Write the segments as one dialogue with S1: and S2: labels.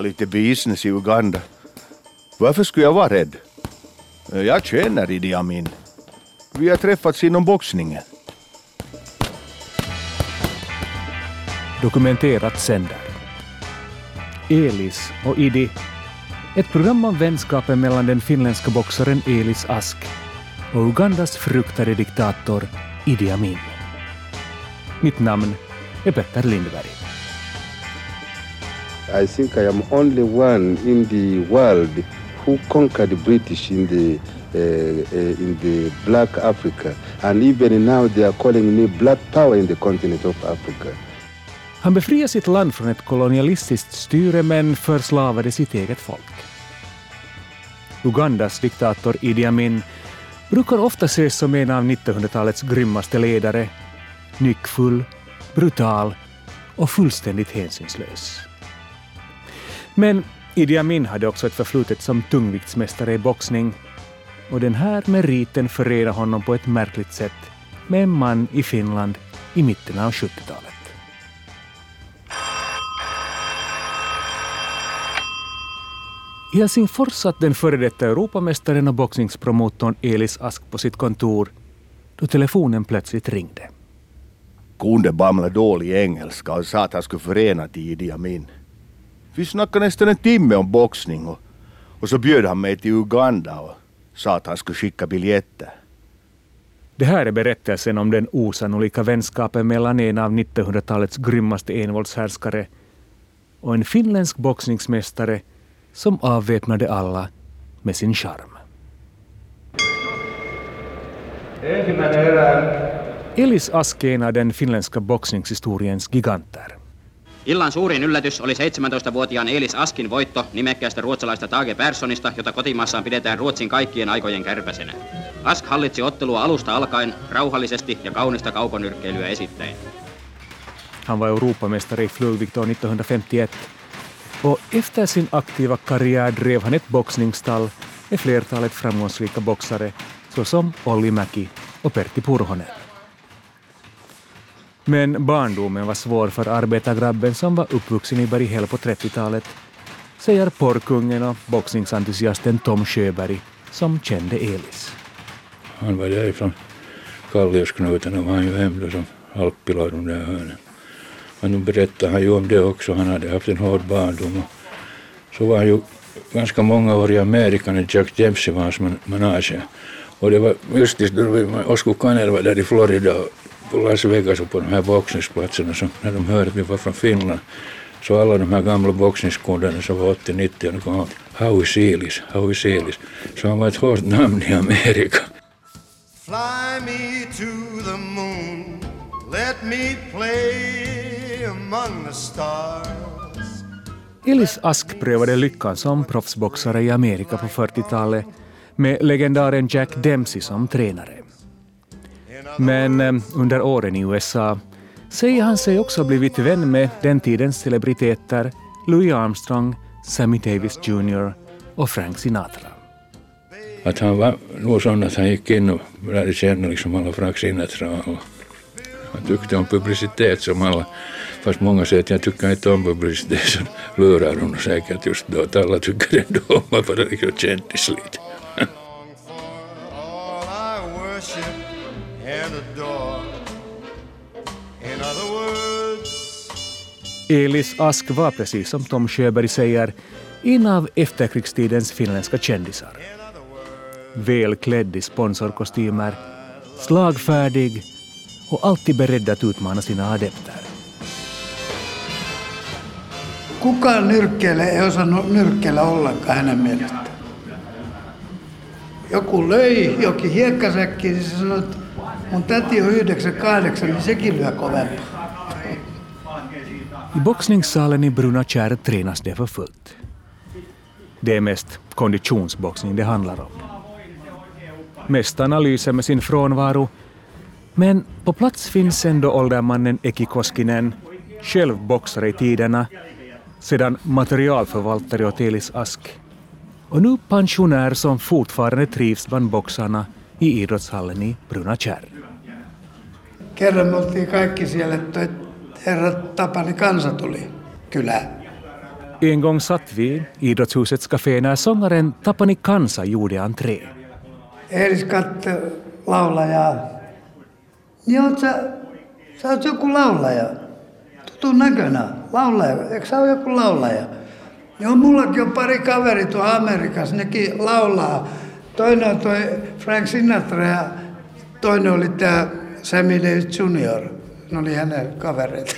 S1: Har lite business i Uganda. Varför skulle jag vara rädd? Jag känner Idi Amin. Vi har träffats inom boxningen.
S2: Dokumenterat sänder. Elis och Idi. Ett program om vänskapen mellan den finländska boxaren Elis Ask och Ugandas fruktade diktator Idi Amin. Mitt namn är Petter Lindberg.
S3: I think I am only one in the world who conquered the British in the uh, uh, in the black Africa and even now they are calling me black power in the continent of Africa.
S2: Han befriade sitt land från ett kolonialistiskt styre men förslavade sitt eget folk. Ugandas diktator Idi Amin brukar ofta ses som en av 1900-talets grymmaste ledare. Nyckfull, brutal och fullständigt hänsynslös. Men Idi Amin hade också ett förflutet som tungviktsmästare i boxning och den här meriten förenar honom på ett märkligt sätt med en man i Finland i mitten av 70-talet. I Helsingfors satt den före detta Europamästaren och boxningspromotorn Elis Ask på sitt kontor då telefonen plötsligt ringde.
S1: Kunde babbla dålig engelska och sa att han skulle förena till Idi Amin. Vi snackade nästan en timme om boxning och, och så bjöd han mig till Uganda och sa att han skulle skicka biljetter.
S2: Det här är berättelsen om den osannolika vänskapen mellan en av 1900-talets grymmaste envåldshärskare och en finländsk boxningsmästare som avväpnade alla med sin charm. Elis Ask är en av den finländska boxningshistoriens giganter.
S4: Illan suurin yllätys oli 17-vuotiaan Elis Askin voitto nimekkäästä ruotsalaista Tage Perssonista, jota kotimaassaan pidetään Ruotsin kaikkien aikojen kärpäsenä. Ask hallitsi ottelua alusta alkaen rauhallisesti ja kaunista kaukonyrkkeilyä esittäen.
S2: Han var Europamästare i flugvikt år 1951 och efter sin aktiva karriär drev han ett boxningsstall med flertalet framgångsrika boxare såsom Olli Mäki och Pertti Purhonen. Men barndomen var svår för arbetargrabben som var uppvuxen i Berghäll på 30-talet, säger porrkungen och boxningsentusiasten Tom Sjöberg som kände Elis.
S5: Han var därifrån Kalliosknuten och var ju hem som halvpilade de där hörnen. Men nu berättade han ju om det också, han hade haft en hård barndom. Så var han ju ganska många år i Amerika när Jack Dempsey var hans manage. Och det var just då Oscar Kanel var där i Florida på Las Vegas och på de här boxningsplatserna så när de hörde att vi var från Finland så alla de här gamla boxningskunderna som var 80-90 och kom Howie Sealis, Howie Sealis. Så han var ett hårt namn i Amerika. Fly me to the moon, let me play
S2: among the stars Elis Ask prövade lyckan som proffsboxare i Amerika på 40-talet med legendaren Jack Dempsey som tränare. Men eh, under åren i USA säger han sig också blivit vän med den tidens celebriteter Louis Armstrong, Sammy Davis Jr och Frank Sinatra.
S5: Att han var nog sån att han gick in och lärde känna liksom alla Frank Sinatra och han tyckte om publicitet som alla, fast många säger att jag tycker inte om publicitet så lurar hon säkert just då att alla tycker ändå om att vara liksom kändis lite.
S2: Elis Ask var precis som Tom Sjöberg säger en av efterkrigstidens finländska kändisar. Välklädd i sponsorkostymer, slagfärdig och alltid beredd att utmana sina adepter.
S6: Kuka nyrkkeelle ei osannut nyrkkeellä ollenkaan hänen mielestään. Joku löi jokin hiekkasäkki, niin se sanoi, että mun täti on 98, niin sekin lyö kovempaa.
S2: I boxningssalen i Bruna Kärr tränas det för fullt. Det är mest konditionsboxning det handlar om. Mest analyser med sin frånvaro, men på plats finns ändå åldermannen Eki Koskinen, själv boxare i tiderna, sedan materialförvaltare åt Elis Ask och nu pensionär som fortfarande trivs bland boxarna i idrottshallen i Bruna Kärr.
S6: Kerran me oltiin kaikki siellä, että herra Tapani kansa tuli kylään.
S2: En gång satt vi i Idrottshusets café när sångaren Tapani Kansa gjorde entré.
S6: Elis katsoi laulajaa. Niin oot sä, sä oot joku laulaja. Tutun näköinen laulaja. Eikö sä ole joku laulaja? Joo, mullakin on pari kaveri tuolla Amerikassa, nekin laulaa. Toinen on toi Frank Sinatra ja toinen oli tämä Sammy Davis Jr. Ne oli hänen kavereita.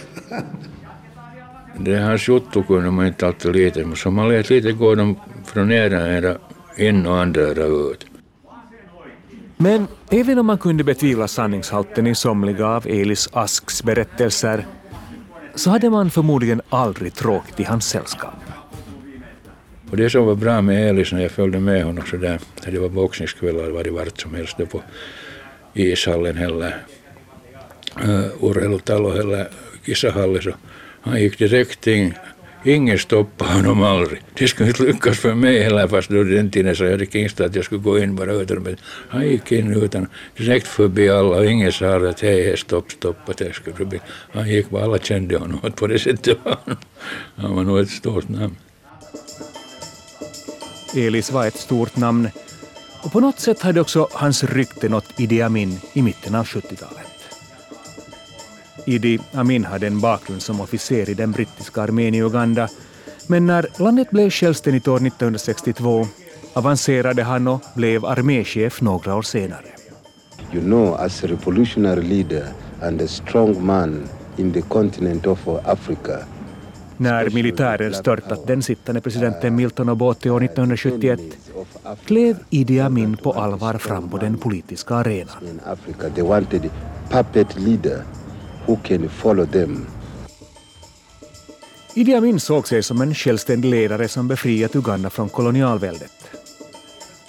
S5: Det är hans juttu kun de inte alltid lite, men som man lät lite går de från ena era in och andra ut.
S2: Men även om man kunde betvivla sanningshalten i somliga av Elis Asks berättelser så hade man förmodligen aldrig tråkigt i hans sällskap.
S5: Och det som var bra med Elis när jag följde med honom så där, det var boxningskvällar var det vart som helst på ishallen eller uh, Äh, urheilutalo eller kisahalli så han gick direkt in. Ingen stoppade honom aldrig. Det skulle inte lyckas för mig heller fast då den tiden så jag hade inte att jag skulle gå in bara utan men han gick in utan direkt förbi alla och ingen sa att hej, hej stopp, stopp att jag skulle förbi. Han gick bara, alla kände honom och på det sättet var han, han var nog ett stort namn.
S2: Elis var ett stort namn och på något sätt hade också hans rykte nått Idi Amin i mitten av 70-talet. Idi Amin hade en bakgrund som officer i den brittiska armén i Uganda men när landet blev självständigt år 1962 avancerade han och blev arméchef några år senare.
S3: You know, as a revolutionary leader and a strong man in the continent of Africa,
S2: När militären störtat den sittande presidenten Milton Obote år 1971 klev Idi Amin på allvar fram på den politiska arenan.
S3: Who can follow them.
S2: Idi Amin såg sig som en självständig ledare som befriat Uganda från kolonialväldet.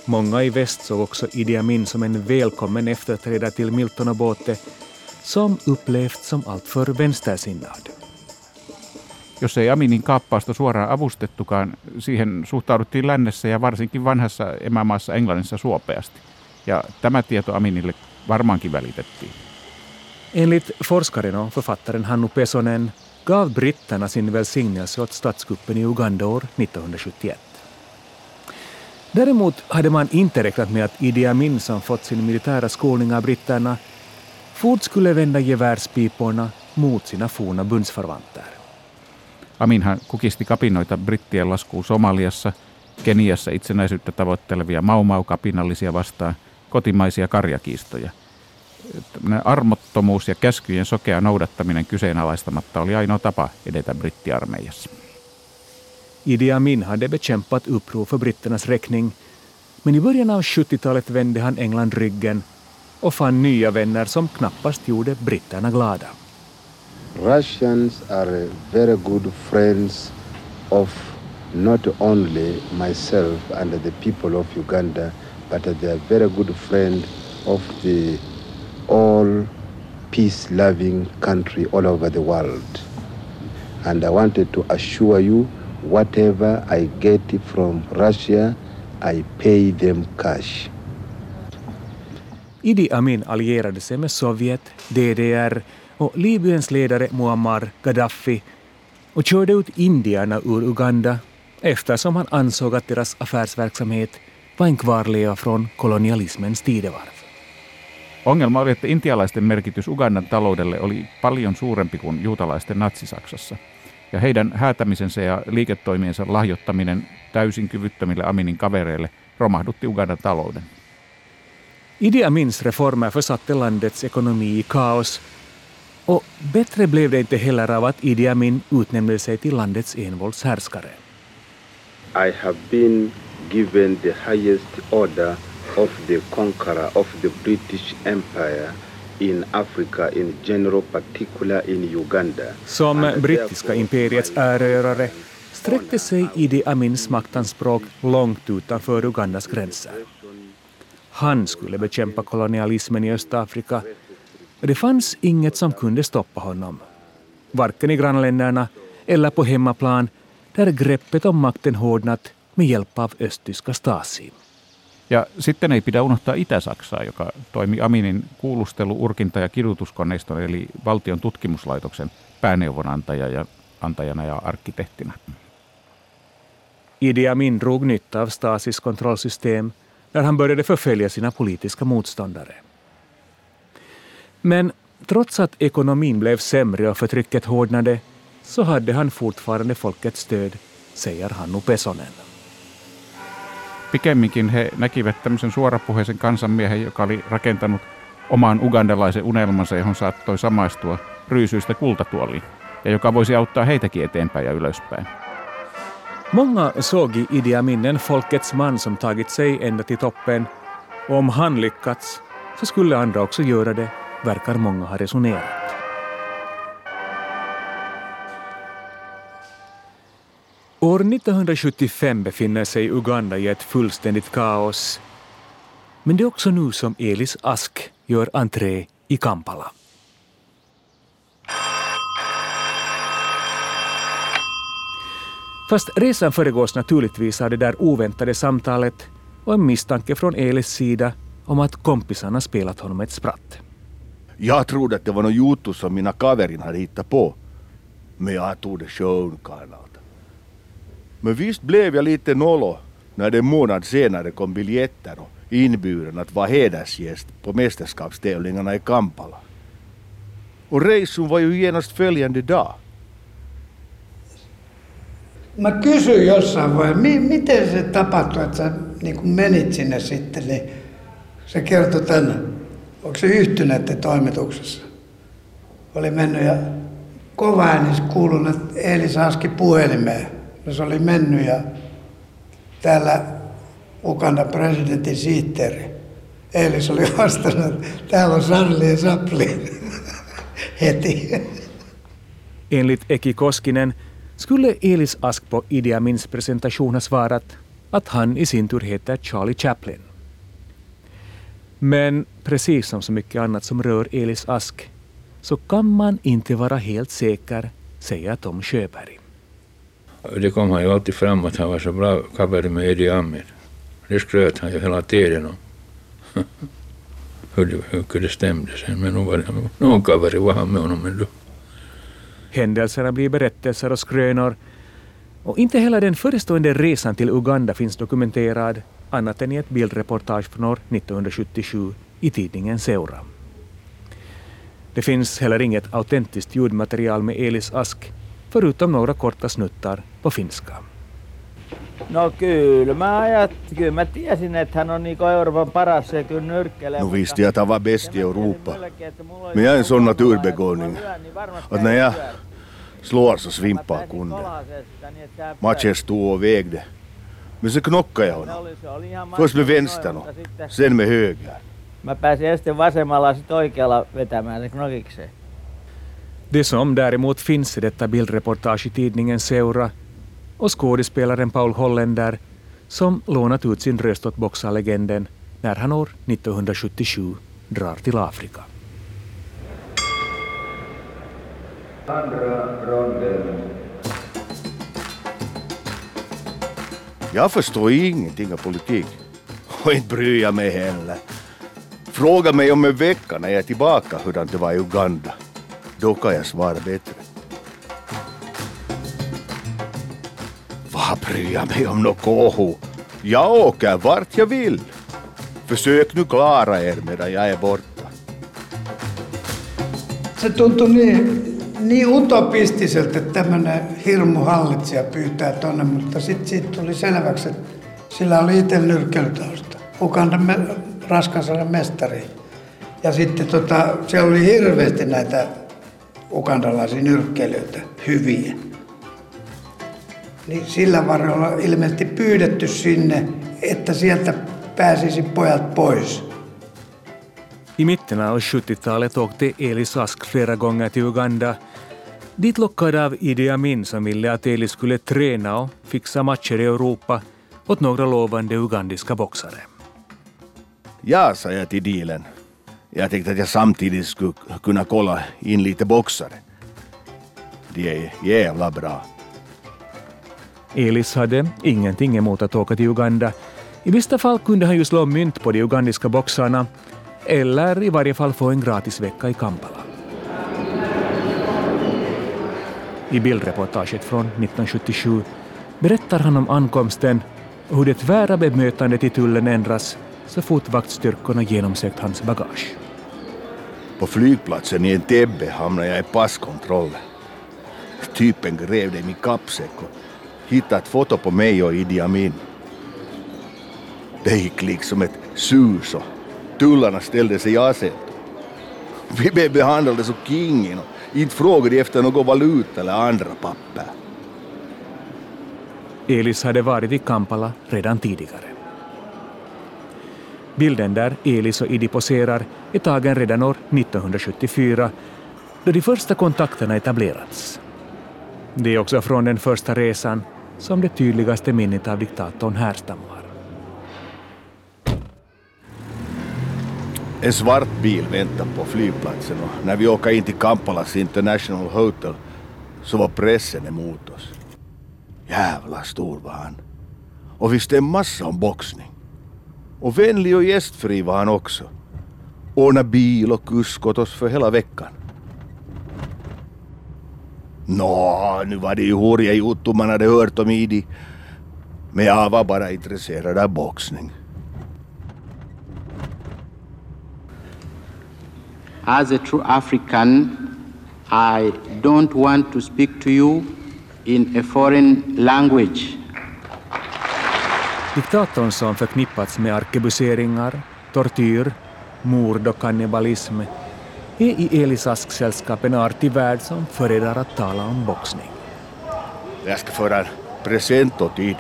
S2: Många i väst såg också Idi Amin som en välkommen efterträdare till Milton Obote som upplevts som alltför vänstersinnad.
S7: Jos ei Aminin kaappausta suoraan avustettukaan, siihen suhtauduttiin lännessä ja varsinkin vanhassa emämaassa Englannissa suopeasti. Ja tämä tieto Aminille varmaankin välitettiin.
S2: Enligt forskaren och författaren Hannu Pesonen gav britterna sin välsignelse åt statskuppen i Uganda år 1971. Däremot hade man inte räknat med att Idi Amin som fått sin militära skolning av britterna fort skulle vända gevärspiporna mot sina forna bundsförvanter.
S7: Aminhan kukisti kapinoita brittien laskuun Somaliassa, Keniassa itsenäisyyttä tavoittelevia maumau-kapinallisia vastaan, kotimaisia karjakiistoja. Armottomuus ja käskyjen sokea noudattaminen kyseenalaistamatta oli ainoa tapa edetä brittiarmeijassa.
S2: Idi Amin hade bekämpat uppror för britternas räkning men i början av 70-talet vände han England ryggen och fann nya vänner som knappast gjorde britterna glada.
S3: Russians are very good friends of not only myself and the people of Uganda, but they are very good friend of the all peace-loving country all over the world. And I wanted to assure you, whatever I get from Russia, I pay them cash.
S2: Idi Amin allierade sig med Sovjet, DDR och Libyens ledare Muammar Gaddafi och körde ut indierna ur Uganda eftersom han ansåg att deras affärsverksamhet var en kvarleva från kolonialismens tidevarv.
S7: Ongelma oli, että intialaisten merkitys Ugandan taloudelle oli paljon suurempi kuin juutalaisten natsisaksassa. Ja heidän häätämisensä ja liiketoimiensa lahjoittaminen täysin kyvyttömille Aminin kavereille romahdutti Ugandan talouden.
S2: Idi Amins reformer försatte landets ekonomi i kaos och bättre blev det inte heller av att Idi Amin utnämnde sig till landets envåldshärskare.
S3: I have been given the highest order of the conqueror of the British Empire in Africa in general, particular in Uganda.
S2: Som brittiska imperiets erövrare sträckte sig Idi Amins maktanspråk långt utanför Ugandas gränser. Han skulle bekämpa kolonialismen i Östafrika det fanns inget som kunde stoppa honom. Varken i grannländerna eller på hemmaplan där greppet om makten hårdnat med hjälp av östtyska Stasi.
S7: Ja sitten ei pidä unohtaa Itä-Saksaa, joka toimi Aminin kuulustelu-, urkinta- ja kidutuskoneiston eli valtion tutkimuslaitoksen pääneuvonantaja ja antajana ja arkkitehtina.
S2: Idi Amin drog nytta av Stasis kontrollsystem när han började förfölja sina politiska motståndare. Men trots att ekonomin blev sämre och förtrycket hårdnade så hade han fortfarande folkets stöd, säger Hannu Pesonen.
S7: Pikemminkin he näkivät tämmöisen suorapuheisen kansanmiehen, joka oli rakentanut oman ugandalaisen unelmansa, johon saattoi samaistua ryysyistä kultatuoliin, ja joka voisi auttaa heitäkin eteenpäin ja ylöspäin.
S2: Många såg i Idi Amin en folkets man som tagit sig ända till toppen. Och om han lyckats så skulle andra också göra det, verkar många ha resonerat. År 1975 befinner sig Uganda i ett fullständigt kaos. Men det är också nu som Elis Ask gör entré i Kampala. Fast resan föregås naturligtvis av det där oväntade samtalet och en misstanke från Elis sida om att kompisarna spelat honom ett spratt.
S1: Jag trodde att det var något jotto som mina kaverin hade hittat på. Men jag tog det sjönkarnat. Men visst blev jag lite nollo när det en månad senare kom biljetter och inbjudan att vara hedersgäst på mästerskapstävlingarna i Kampala. Och reisen var ju genast följande dag.
S6: Mä kysyin jossain vaiheessa, mi- miten se tapahtui, että sä niin kun menit sinne sitten, niin se kertoi tänne. Onko se yhtyneiden toimituksessa? Oli mennyt ja kova äänis kuulunut, että Eelis Aski puhelimeen. No se oli mennyt ja täällä Ugandan presidentin sihteeri. Eelis oli vastannut, että täällä on Charlie Chaplin heti.
S2: Enligt Eki Koskinen skulle Elis Ask på Idi Amins presentation ha svarat att han i sin tur heter Charlie Chaplin. Men precis som så mycket annat som rör Elis Ask så kan man inte vara helt säker, säger Tom Sjöberg.
S5: Det kom han ju alltid fram att han var så bra kaveri med Eddie Amin. Det skröt han ju hela tiden om. hur, det, hur det stämde sen, men nog var det någon kaveri var han med honom ändå.
S2: Händelserna blir berättelser och skrönor och inte heller den förestående resan till Uganda finns dokumenterad annat än i ett bildreportage från år 1977 i tidningen Seura. Det finns heller inget autentiskt ljudmaterial med Elis Ask förutom några korta snuttar på finska.
S8: No kyllä, mä ajat, kyllä mä tiesin, että hän on niinku Euroopan paras se kyllä nyrkkelee.
S1: Nu
S8: mutta
S1: visste jag han var bäst i
S8: sen
S1: Europa. Men jag är en sån naturbegåvning. Att när jag slår så svimpar kunden. Matchen stod och vägde. Men så knockade jag honom. Först med vänstern och sen med höger.
S8: Mä pääsin ensin vasemmalla ja sitten oikealla vetämään se knokikseen.
S2: Det som däremot finns i detta bildreportage i tidningen Seura och skådespelaren Paul Holländer som lånat ut sin röst åt boxarlegenden när han år 1977 drar till Afrika.
S1: Jag förstår ingenting av politik. Och inte bryr jag mig heller. Fråga mig om en vecka när jag är tillbaka hurdant det var i Uganda. Då kan jag svara bättre. Vad bryr jag mig om något koho? Jag åker vart jag vill. Försök nu klara er medan jag är borta.
S6: Se tuntui niin, niin utopistiselta, että tämmöinen hirmu hallitsija pyytää tonne, mutta sitten siitä tuli selväksi, että sillä oli itse nyrkkeilytausta. Ugandan me, raskansarjan mestari. Ja sitten tota, siellä oli hirveästi näitä ugandalaisia nyrkkeilijöitä, hyviä. Niin sillä varrella on ilmeisesti pyydetty sinne, että sieltä pääsisi pojat pois.
S2: I mitten av 70-talet åkte Elis Ask flera gånger till Uganda. Dit lockad av Idi Amin som ville att Elis skulle träna och fixa matcher i Europa åt några lovande ugandiska boxare.
S1: Ja, sa jag till dealen. Jag tänkte att jag samtidigt skulle kunna kolla in lite boxare. De är jävla bra.
S2: Elis hade ingenting emot att åka till Uganda. I bästa fall kunde han ju slå mynt på de ugandiska boxarna eller i varje fall få en gratis vecka i Kampala. I bildreportaget från 1977 berättar han om ankomsten och hur det tvära bemötandet i tullen ändras så fort vaktstyrkorna genomsökt hans bagage.
S1: På flygplatsen i Entebbe hamnade jag i passkontrollen. Typen grävde i min kappsäck och hittade ett foto på mig och Idi Amin. Det gick liksom ett sus och tullarna ställde sig i aset. Vi blev behandlade som kingen och inte frågade efter någon valuta eller andra papper.
S2: Elis hade varit i Kampala redan tidigare. Bilden där Elis och Idi poserar är tagen redan år 1974 då de första kontakterna etablerats. Det är också från den första resan som det tydligaste minnet av diktatorn härstammar.
S1: En svart bil väntade på flygplatsen och när vi åkte in till Kampalas International Hotel så var pressen emot oss. Jävla stor var han. Och visste en massa om boxning. Och vänlig och gästfri var han också. Ordnade bil och kusk åt oss för hela veckan. Nå, nu var det ju horiga juttu man hade hört om Idi. Men jag var bara intresserad av boxning.
S9: As a true African, I don't want to speak to you in a foreign language.
S2: Diktatorn som förknippats med arkebuseringar, tortyr, mord och kannibalism är i Elis Ask-sällskap en artig värld som föredrar att tala om boxning.
S1: Jag ska föra en present åt Idi.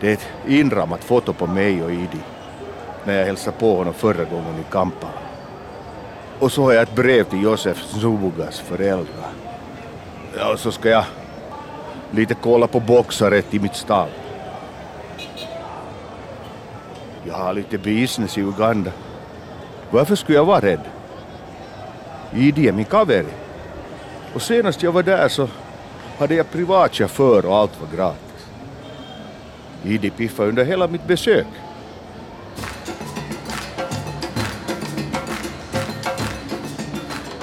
S1: Det är ett inramat foto på mig och Idi när jag hälsade på honom förra gången i Kampala. Och så har jag ett brev till Josef Zubugas föräldrar. Ja, och så ska jag lite kolla på boxare i mitt stall. Jag har lite business i Uganda. Varför skulle jag vara rädd? Idi är min kaveri. Och senast jag var där så hade jag privatchaufför och allt var gratis. Idi piffade under hela mitt besök.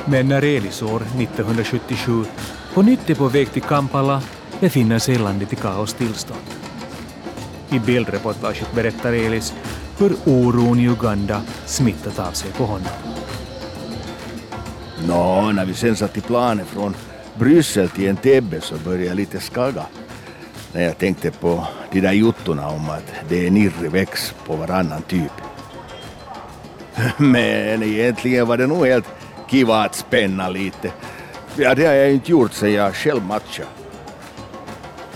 S2: Men när Elis år 1977 på nytt är på väg till Kampala befinner sig landet i kaostillstånd. I bildreportaget berättar Elis hur oron i Uganda smittat av sig på honom.
S1: Nå, när vi sen satt i planen från Bryssel till Entebbe så började jag lite skagga. När jag tänkte på de där juttorna om att det är nirri väx på varannan typ. Men egentligen var det nog helt kiva att spänna lite. Ja, det har jag inte gjort sedan jag själv matchade.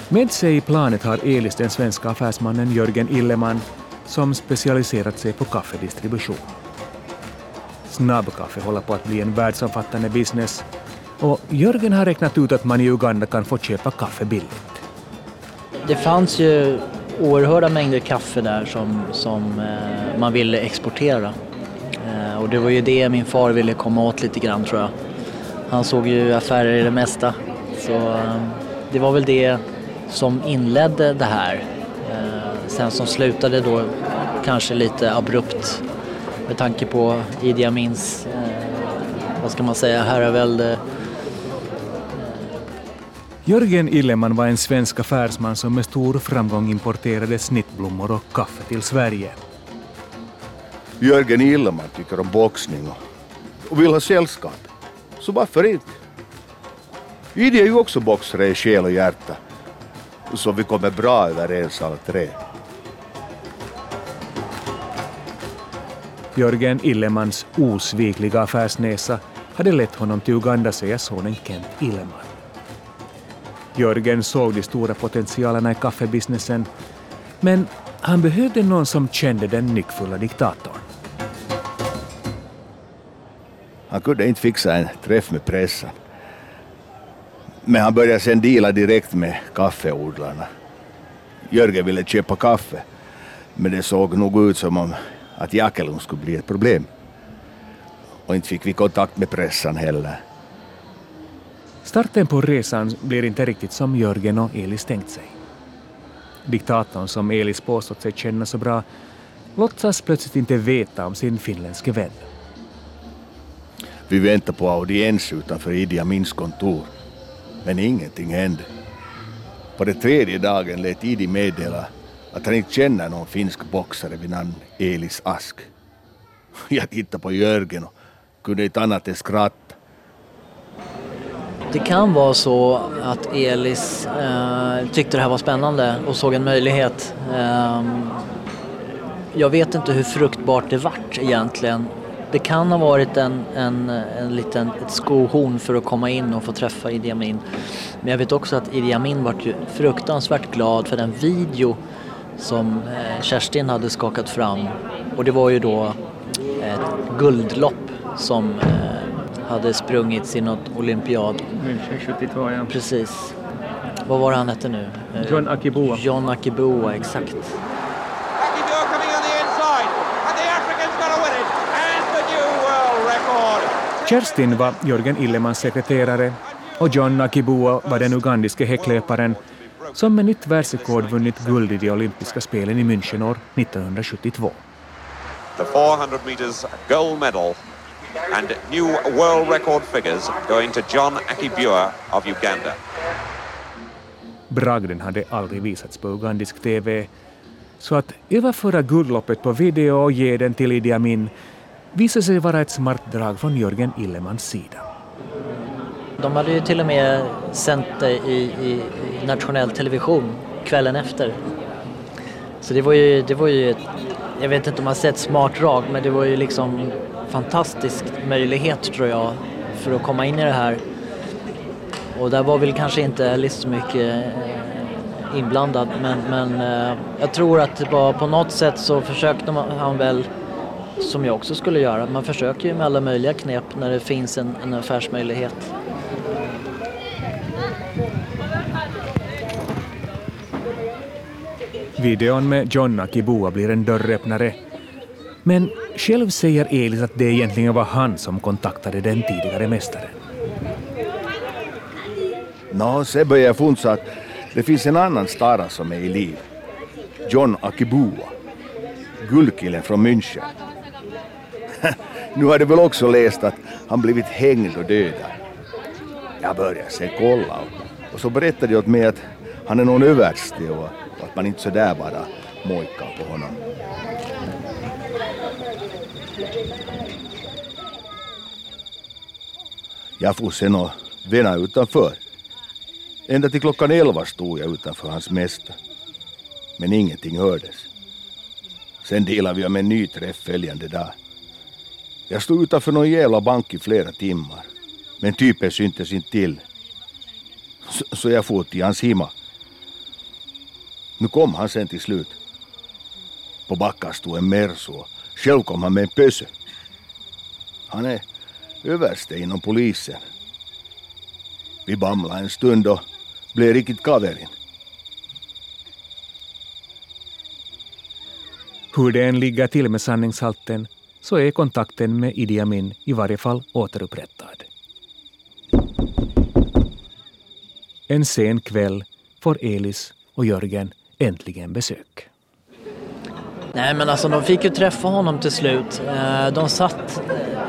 S2: Med sig i planet har Elis den svenska affärsmannen Jörgen Illeman som specialiserat sig på kaffedistribution. Snabbkaffe håller på att bli en världsomfattande business och Jörgen har räknat ut att man i Uganda kan få köpa kaffe billigt.
S10: Det fanns ju oerhörda mängder kaffe där som, som eh, man ville exportera. Eh, och det var ju det min far ville komma åt lite grann tror jag. Han såg ju affärer i det mesta. Så eh, det var väl det som inledde det här. Sen som slutade då kanske lite abrupt med tanke på Idi Amins, eh, vad ska man säga, herravälde.
S2: Jörgen Illeman var en svensk affärsman som med stor framgång importerade snittblommor och kaffe till Sverige.
S1: Jörgen Illeman tycker om boxning och, och vill ha sällskap. Så varför inte? Idi är ju också boxare i själ och hjärta. Så vi kommer bra överens alla tre.
S2: Jörgen Illemans osvikliga affärsnäsa hade lett honom till Uganda, säger sonen Kent Illeman. Jörgen såg de stora potentialerna i kaffebusinessen, men han behövde någon som kände den nyckfulla diktatorn.
S1: Han kunde inte fixa en träff med pressen. Men han började sen deala direkt med kaffeodlarna. Jörgen ville köpa kaffe, men det såg nog ut som om att Jakelun skulle bli ett problem. Och inte fick vi kontakt med pressen heller.
S2: Starten på resan blir inte riktigt som Jörgen och Elis tänkt sig. Diktatorn som Elis påstått sig känna så bra låtsas plötsligt inte veta om sin finländske vän.
S1: Vi väntade på audiens utanför Idi Amins kontor. Men ingenting hände. På den tredje dagen lät Idi meddela att han inte känner någon finsk boxare vid namn Elis Ask. Jag tittade på Jörgen och kunde inte annat än skratta.
S10: Det kan vara så att Elis eh, tyckte det här var spännande och såg en möjlighet. Eh, jag vet inte hur fruktbart det vart egentligen. Det kan ha varit en, en, en liten, ett skohorn för att komma in och få träffa Idi Amin. Men jag vet också att Idi Amin vart ju fruktansvärt glad för den video som eh, Kerstin hade skakat fram. Och det var ju då ett guldlopp som eh, hade sprungits i något olympiad.
S2: München 72, ja.
S10: Precis. Vad var det han hette nu? Eh,
S2: John Akiboa.
S10: John Akiboa, exakt.
S2: Kerstin var Jörgen Illemans sekreterare och John Akiboa var den ugandiske häcklöparen som med nytt världsrekord vunnit guld i de olympiska spelen i München år 1972.
S11: The 400 meters gold medal and new world record figures going to John Akibua of Uganda.
S2: Bragden hade aldrig visats på ugandisk TV, så att överföra guldloppet på video och ge den till Idi Amin visade sig vara ett smart drag från Jörgen Illemans sida.
S10: De hade ju till och med sänt det i, i, i nationell television kvällen efter. Så det var ju, det var ju ett, jag vet inte om man sett smart drag, men det var ju liksom fantastisk möjlighet tror jag för att komma in i det här. Och där var väl kanske inte Alice så mycket eh, inblandad men, men eh, jag tror att det var på något sätt så försökte man, han väl, som jag också skulle göra, man försöker ju med alla möjliga knep när det finns en, en affärsmöjlighet.
S2: Videon med John Kibua blir en dörröppnare. Men själv säger Elis att det egentligen var han som kontaktade den tidigare mästaren.
S1: Nå, se börjar jag att det finns en annan stara som är i liv. John Akibua. Guldkillen från München. nu har du väl också läst att han blivit hängd och dödad. Jag började se kolla och, och så berättade de åt mig att han är någon överste och, och att man inte sådär bara mojkar på honom. Jag får sen och vänna utanför. Ända till klockan elva stod jag utanför hans mästa. Men ingenting hördes. Sen delade vi om en ny träff följande dag. Jag stod utanför någon jävla bank i flera timmar. Men typen syntes inte till. Så, så jag for till hans himma. Nu kom han sen till slut. På backen stod en merso och själv kom han med en pöse. Han är överste inom polisen. Vi bamlade en stund och blev riktigt kaverin.
S2: Hur det än ligger till med sanningshalten så är kontakten med Idi Amin i varje fall återupprättad. En sen kväll får Elis och Jörgen äntligen besök.
S10: Nej men alltså de fick ju träffa honom till slut. Eh, de satt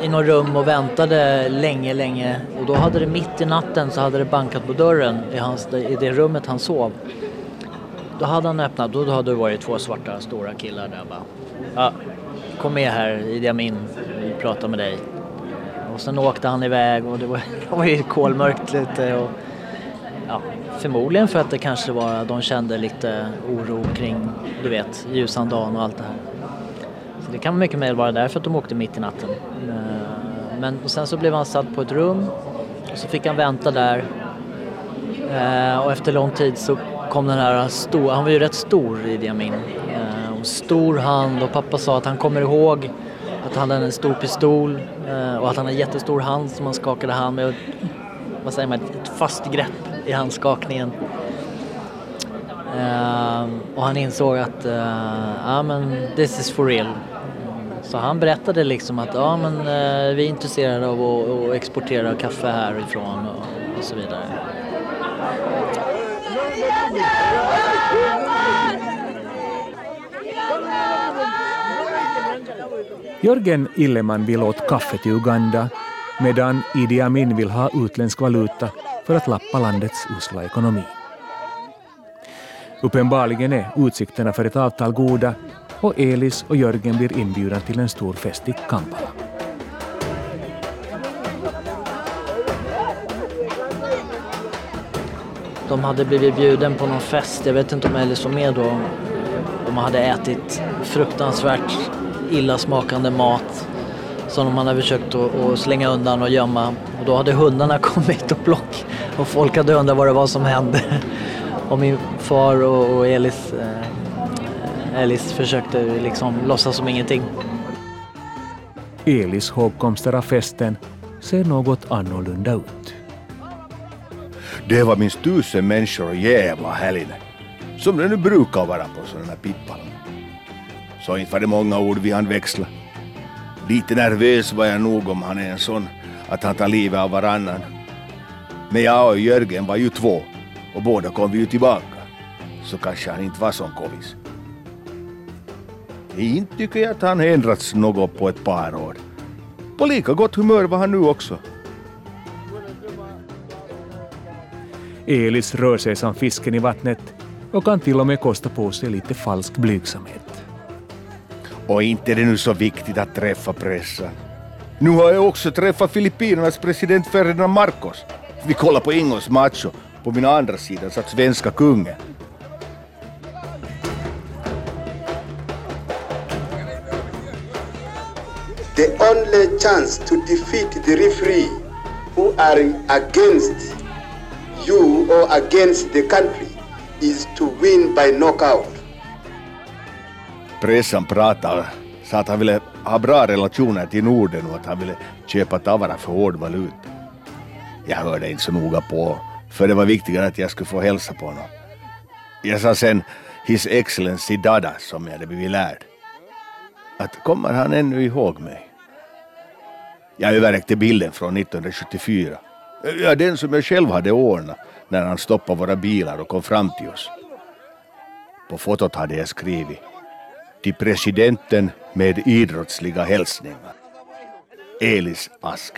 S10: i något rum och väntade länge, länge och då hade det mitt i natten så hade det bankat på dörren i, hans, i det rummet han sov. Då hade han öppnat och då hade det varit två svarta stora killar där bara. Ja, kom med här Idi Amin, vi pratar med dig. Och sen åkte han iväg och det var, det var ju kolmörkt lite och ja, förmodligen för att det kanske var, de kände lite oro kring, du vet, ljusan dagen och allt det här. Så det kan mycket väl vara därför att de åkte mitt i natten. Eh, men sen så blev han satt på ett rum och så fick han vänta där. Eh, och efter lång tid så kom den här stora, han var ju rätt stor Idi Amin. Eh, och stor hand och pappa sa att han kommer ihåg att han hade en stor pistol och att han hade en jättestor hand som han skakade hand med. Vad säger man, ett fast grepp i handskakningen. Ehm, och han insåg att uh, ja, men this is for real. Så han berättade liksom att ja, men, eh, vi är intresserade av att, att exportera kaffe härifrån och, och så vidare.
S2: Jörgen Illeman vill åt kaffe till Uganda medan Idi Amin vill ha utländsk valuta för att lappa landets usla ekonomi. Uppenbarligen är utsikterna för ett avtal goda och Elis och Jörgen blir inbjudna till en stor fest i Kampala.
S10: De hade blivit bjuden på någon fest, jag vet inte om Elis var med då. De hade ätit fruktansvärt illasmakande mat som de hade försökt att slänga undan och gömma. Och då hade hundarna kommit och plock och folk hade undrat vad det var som hände. Och min far och, Elis, eh, Elis försökte liksom låtsas som ingenting.
S2: Elis hågkomster av festen ser något annorlunda ut.
S1: Det var minst tusen människor och jävla helgen. Som det nu brukar vara på sådana här pippar. Så inte var det många ord vi hann växla. Lite nervös var jag nog om han är en sån att han tar livet av varannan. Men jag och Jörgen var ju två och båda kom vi ju tillbaka. Så kanske han inte var sån kovis. Inte tycker jag att han ändrats något på ett par år. På lika gott humör var han nu också.
S2: Elis rör sig som fisken i vattnet och kan till och med kosta på sig lite falsk blygsamhet.
S1: Och inte är det nu så viktigt att träffa pressen. Nu har jag också träffat Filippinernas president Ferdinand Marcos. Vi kollar på Ingos match och på min andra sida satt svenska kungen.
S3: The only chance to defeat the referee who are against you or against the country is to win by knockout.
S1: Pressen pratar sa att han ville ha bra relationer till Norden och att han ville köpa tavara för hård valuta. Jag hörde inte så noga på, för det var viktigare att jag skulle få hälsa på honom. Jag sa sen His Excellency Dada som jag hade blivit lärd. Att kommer han ännu ihåg mig? Jag överräckte bilden från 1974. Ja, den som jag själv hade ordnat när han stoppade våra bilar och kom fram till oss. På fotot hade jag skrivit till presidenten med idrottsliga hälsningar. Elis Ask.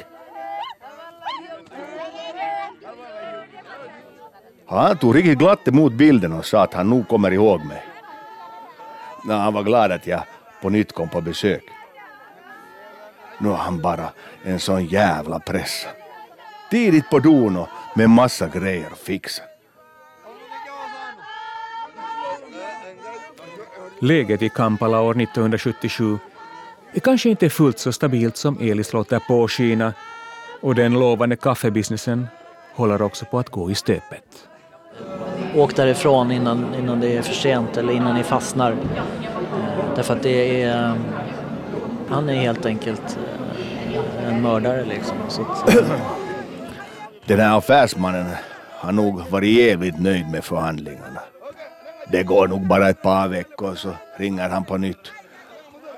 S1: Han tog riktigt glatt emot bilden och sa att han nog kommer ihåg mig. Ja, han var glad att jag på nytt kom på besök. Nu har han bara en sån jävla pressa. Tidigt på dono med massa grejer att fixa.
S2: Läget i Kampala år 1977 är kanske inte fullt så stabilt som Elis låter påskina och den lovande kaffebusinessen håller också på att gå i stöpet.
S10: Åk därifrån innan, innan det är för sent eller innan ni fastnar. Därför att det är... Han är helt enkelt en mördare liksom. Så att,
S1: Den här affärsmannen har nog varit jävligt nöjd med förhandlingarna. Det går nog bara ett par veckor så ringer han på nytt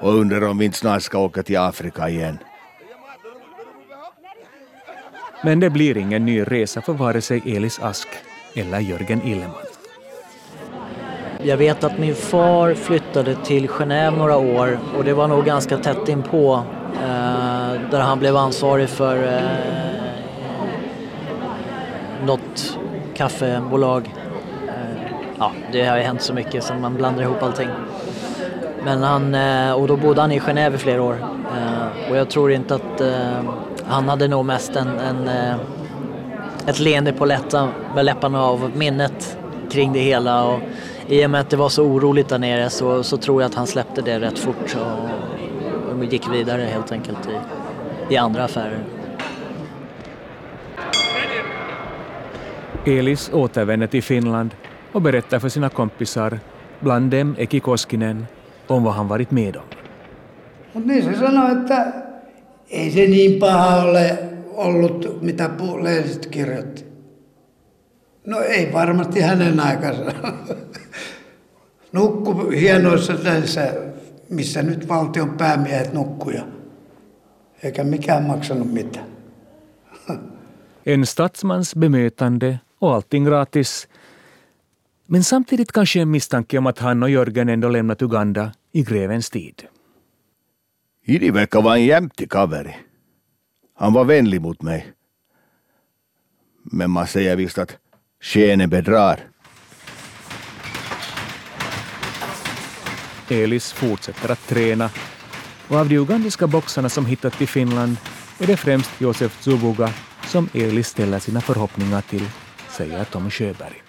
S1: och undrar om vi inte snart ska åka till Afrika igen.
S2: Men det blir ingen ny resa för vare sig Elis Ask eller Jörgen Illeman.
S10: Jag vet att min far flyttade till Genève några år och det var nog ganska tätt inpå eh, där han blev ansvarig för eh, något kaffebolag eh, ja, det har ju hänt så mycket så man blandar ihop allting. Men han, eh, och då bodde han i Genève i flera år. Eh, och jag tror inte att eh, han hade nog mest en, en eh, ett leende på läpparna av minnet kring det hela. Och I och med att det var så oroligt där nere så, så tror jag att han släppte det rätt fort och, och gick vidare helt enkelt i, i andra affärer.
S2: Elis återvänder till Finland och berättar för sina kompisar, bland dem Eki Koskinen, om vad han varit med om.
S6: Mutta niin se sanoi, että ei se niin paha ole ollut, mitä lehdiset kirjoitti. No ei varmasti hänen aikansa. Nukku hienoissa näissä, missä nyt valtion päämiehet nukkuja. Eikä mikään maksanut mitään.
S2: En statsmans bemötande och allting gratis Men samtidigt kanske en misstanke om att han och Jörgen ändå lämnat Uganda i grevens tid.
S1: Idi verkar vara en jämtig kaveri. Han var vänlig mot mig. Men man säger visst att skenet bedrar.
S2: Elis fortsätter att träna och av de ugandiska boxarna som hittat till Finland är det främst Josef Zubuga som Elis ställer sina förhoppningar till, säger Tom Sjöberg.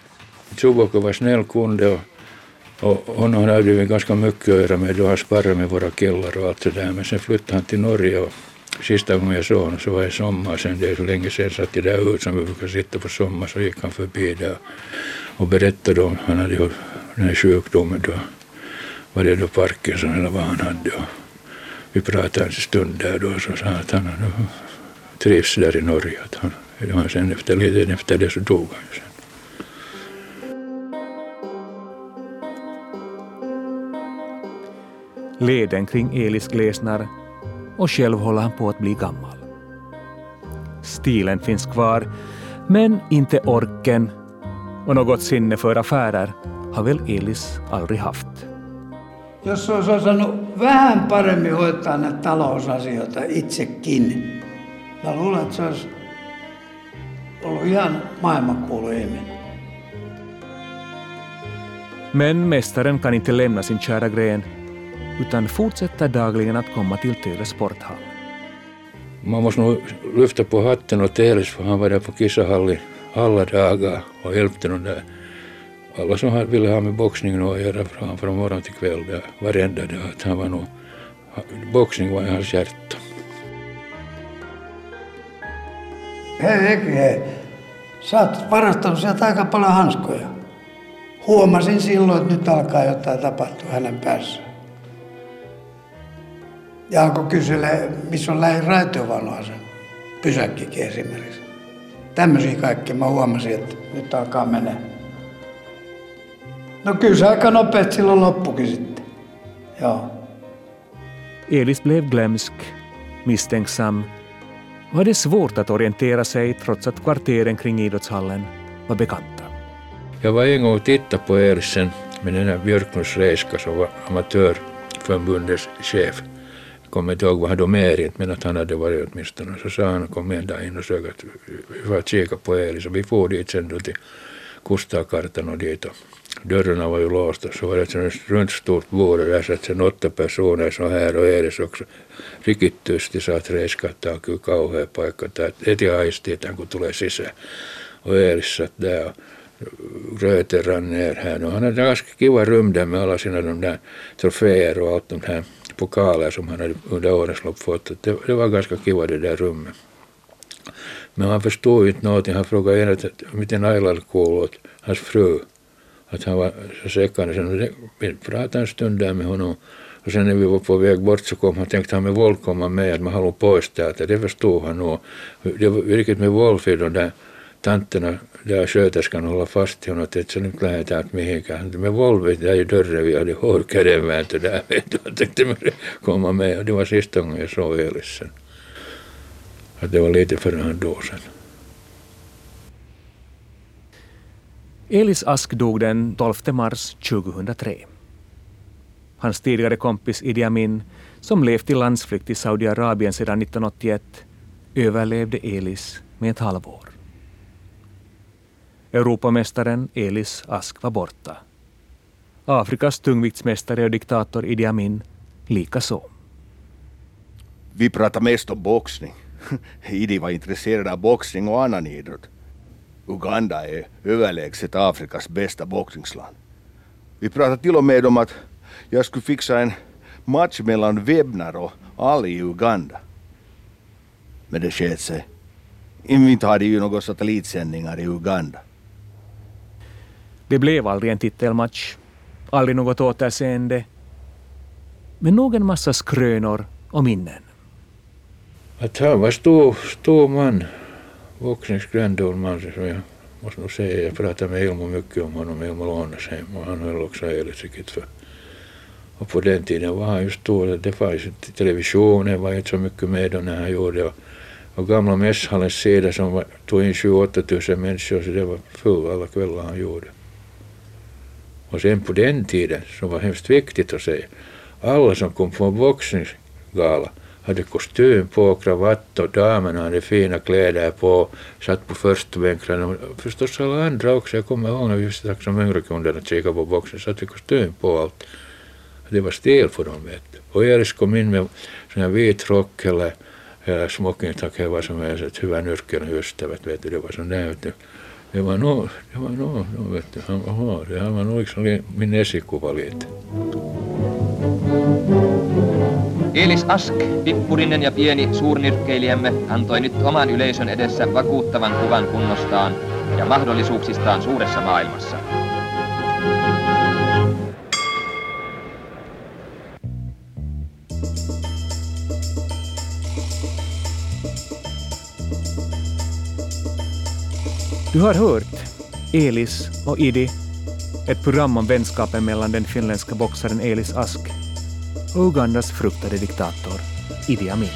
S5: Zubuga var snäll kunde och, och honom hade vi ganska mycket att göra med. Då han sparrade med våra killar och allt det där. Men sen flyttade han till Norge och sista gången jag såg honom så var det sommar sen. Det är så länge sedan satt i det där huset som vi brukar sitta på sommar så gick han förbi där och berättade om han hade ju den här sjukdomen då. Var det då Parkinson eller vad han hade. Och vi pratade en stund där då och så sa han att han trivs där i Norge. Att han, det var sen efter, lite efter det så dog han ju sen.
S2: Leden kring Elis glesnar och själv håller han på att bli gammal. Stilen finns kvar, men inte orken och något sinne för affärer har väl Elis aldrig haft.
S6: Jos olisi osannut vähän paremmin hoitaa näitä talousasioita itsekin, mä luulen, että se olisi ollut ihan maailmankuulu ihminen.
S2: Men mästaren kan inte lämna sin kära gren utan fortsätter dagligen att komma till Töle sporthall.
S5: Man måste nog lyfta på hatten åt Elis för han var där på kissahalli alla dagar och hjälpte dem där. Alla som ville ha med boxningen att göra från, från morgon till kväll, där, varenda dag. Att han var nog, boxning var i hans hjärta.
S6: Hei. Sä oot varastanut sieltä aika paljon hanskoja. Huomasin silloin, että nyt alkaa jotain tapahtua hänen päässään. Ja alkoi kysellä, missä on lähin raitiovaunuasen pysäkkikin esimerkiksi. Tämmöisiä kaikki mä huomasin, että nyt alkaa mennä. No kyllä se aika nopeasti silloin loppukin sitten. Joo.
S2: Elis blev glömsk, misstänksam och hade svårt att orientera sig trots att kvarteren kring idrottshallen var bekanta.
S5: Jag var en gång och tittade på Elisen med den här Björklunds Reiska som var amatörförbundets chef. Kommer inte ihåg vad han då mer men att han hade varit åtminstone. Så sa han, kom en dag in och såg att vi får kika på Elis och vi får dit sen då till Kustakvarten och dit. Och dörrarna var ju låsta så var det ett runt stort bord och där satt sen åtta personer så här och Elis också. Riktigt tyst sa att Reiskatta on kyllä kauhea paikka. Heti aisti, että kun tulee sisään. Och Elis satt där och röten rann ner här. No, han hade ganska kiva rum där med alla sina de där troféer och allt de här pokaler som han hade under årens lopp fått. Det, det var ganska kiva det där rummet. Men han förstod inte någonting. Han frågade en att miten Ailal åt hans fru. Att han var så säkande. Sen vi pratade en stund där med honom. Och sen när vi var på väg bort så kom han tänkte han med våld komma med att man håller på pojstäältä. Det förstod han nog. Det var vilket med Wolf i de där tanterna där sköterskan hålla fast i honom att nu nyt jag mihinkään. Men Volvo, vet jag i dörren vi hade hård kädenvääntö där vet du. Tänkte tänkte komma med och det var sista gången jag såg Elis sen. Att det var lite före han dog sen.
S2: Elis Ask dog den 12 mars 2003. Hans tidigare kompis Idi Amin, som levt i landsflykt i Saudiarabien sedan 1981, överlevde Elis med ett halvår. Europamästaren Elis Ask var borta. Afrikas tungviktsmästare och diktator Idi Amin likaså.
S1: Vi pratar mest om boxning. Idi var intresserad av boxning och annan idrott. Uganda är överlägset Afrikas bästa boxningsland. Vi pratade till och med om att jag skulle fixa en match mellan Webner och Ali i Uganda. Men det sket sig. Inte hade ju några satellitsändningar i Uganda.
S2: Det blev aldrig en titelmatch, aldrig något återseende, men nog en massa skrönor och minnen.
S5: Att han var stor, stor man, boxningsgrandol man, som jag måste nog säga, jag pratade med Ilmo mycket om honom, Ilmo Lånesheim, och han höll också Elis för. Och på den tiden var han ju stor, det fanns televisionen var inte så mycket med då när han gjorde det. och gamla mässhallens sida som var, tog in 28 000 människor, så det var full alla kvällar han gjorde. Och sen på den tiden, som var hemskt viktigt att säga, alla som kom på en boxningsgala hade kostym på, kravatt och damerna hade fina kläder på, satt på första och förstås alla andra också. Jag kommer ihåg när vi stack som yngre kunder att kika på boxning, satt vi kostym på allt. det var stel för dem. Vet du. Och Elis kom in med sån här vit rock eller, eller smokingtack eller vad som helst, huvudnyrkeln just det, vet du, det var sån där. Vet du. Det var nog, det var nog, nog vet du, han var, det han var nog liksom min esikuva lite.
S12: Elis Ask, pippurinen ja pieni suurnyrkkeilijämme, antoi nyt oman yleisön edessä vakuuttavan kuvan kunnostaan ja mahdollisuuksistaan suuressa maailmassa.
S2: Du har hört Elis och Idi, ett program om vänskapen mellan den finländska boxaren Elis Ask och Ugandas fruktade diktator Idi Amin.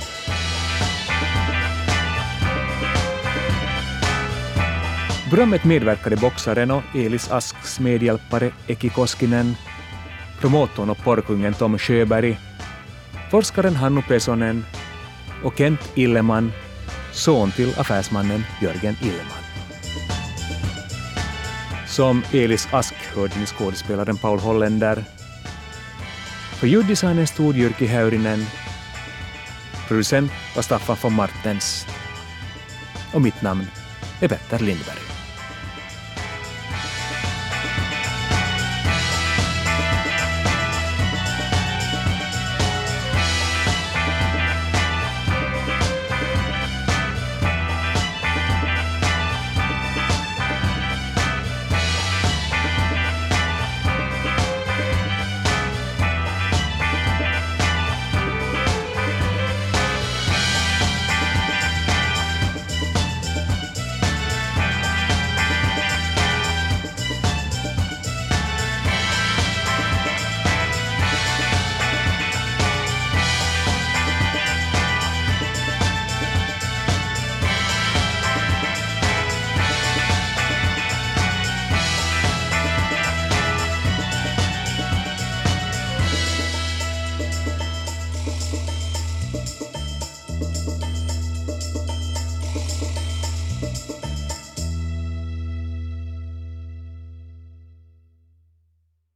S2: Programmet medverkade boxaren och Elis Asks medhjälpare Eki Koskinen, promotorn och porrkungen Tom Sjöberg, forskaren Hannu Pesonen och Kent Illeman, son till affärsmannen Jörgen Illeman. Som Elis Ask hörde ni skådespelaren Paul Holländer. För ljuddesignen stod Jyrki Häyrinen. Producent var Staffan von Martens. Och mitt namn är Petter Lindberg.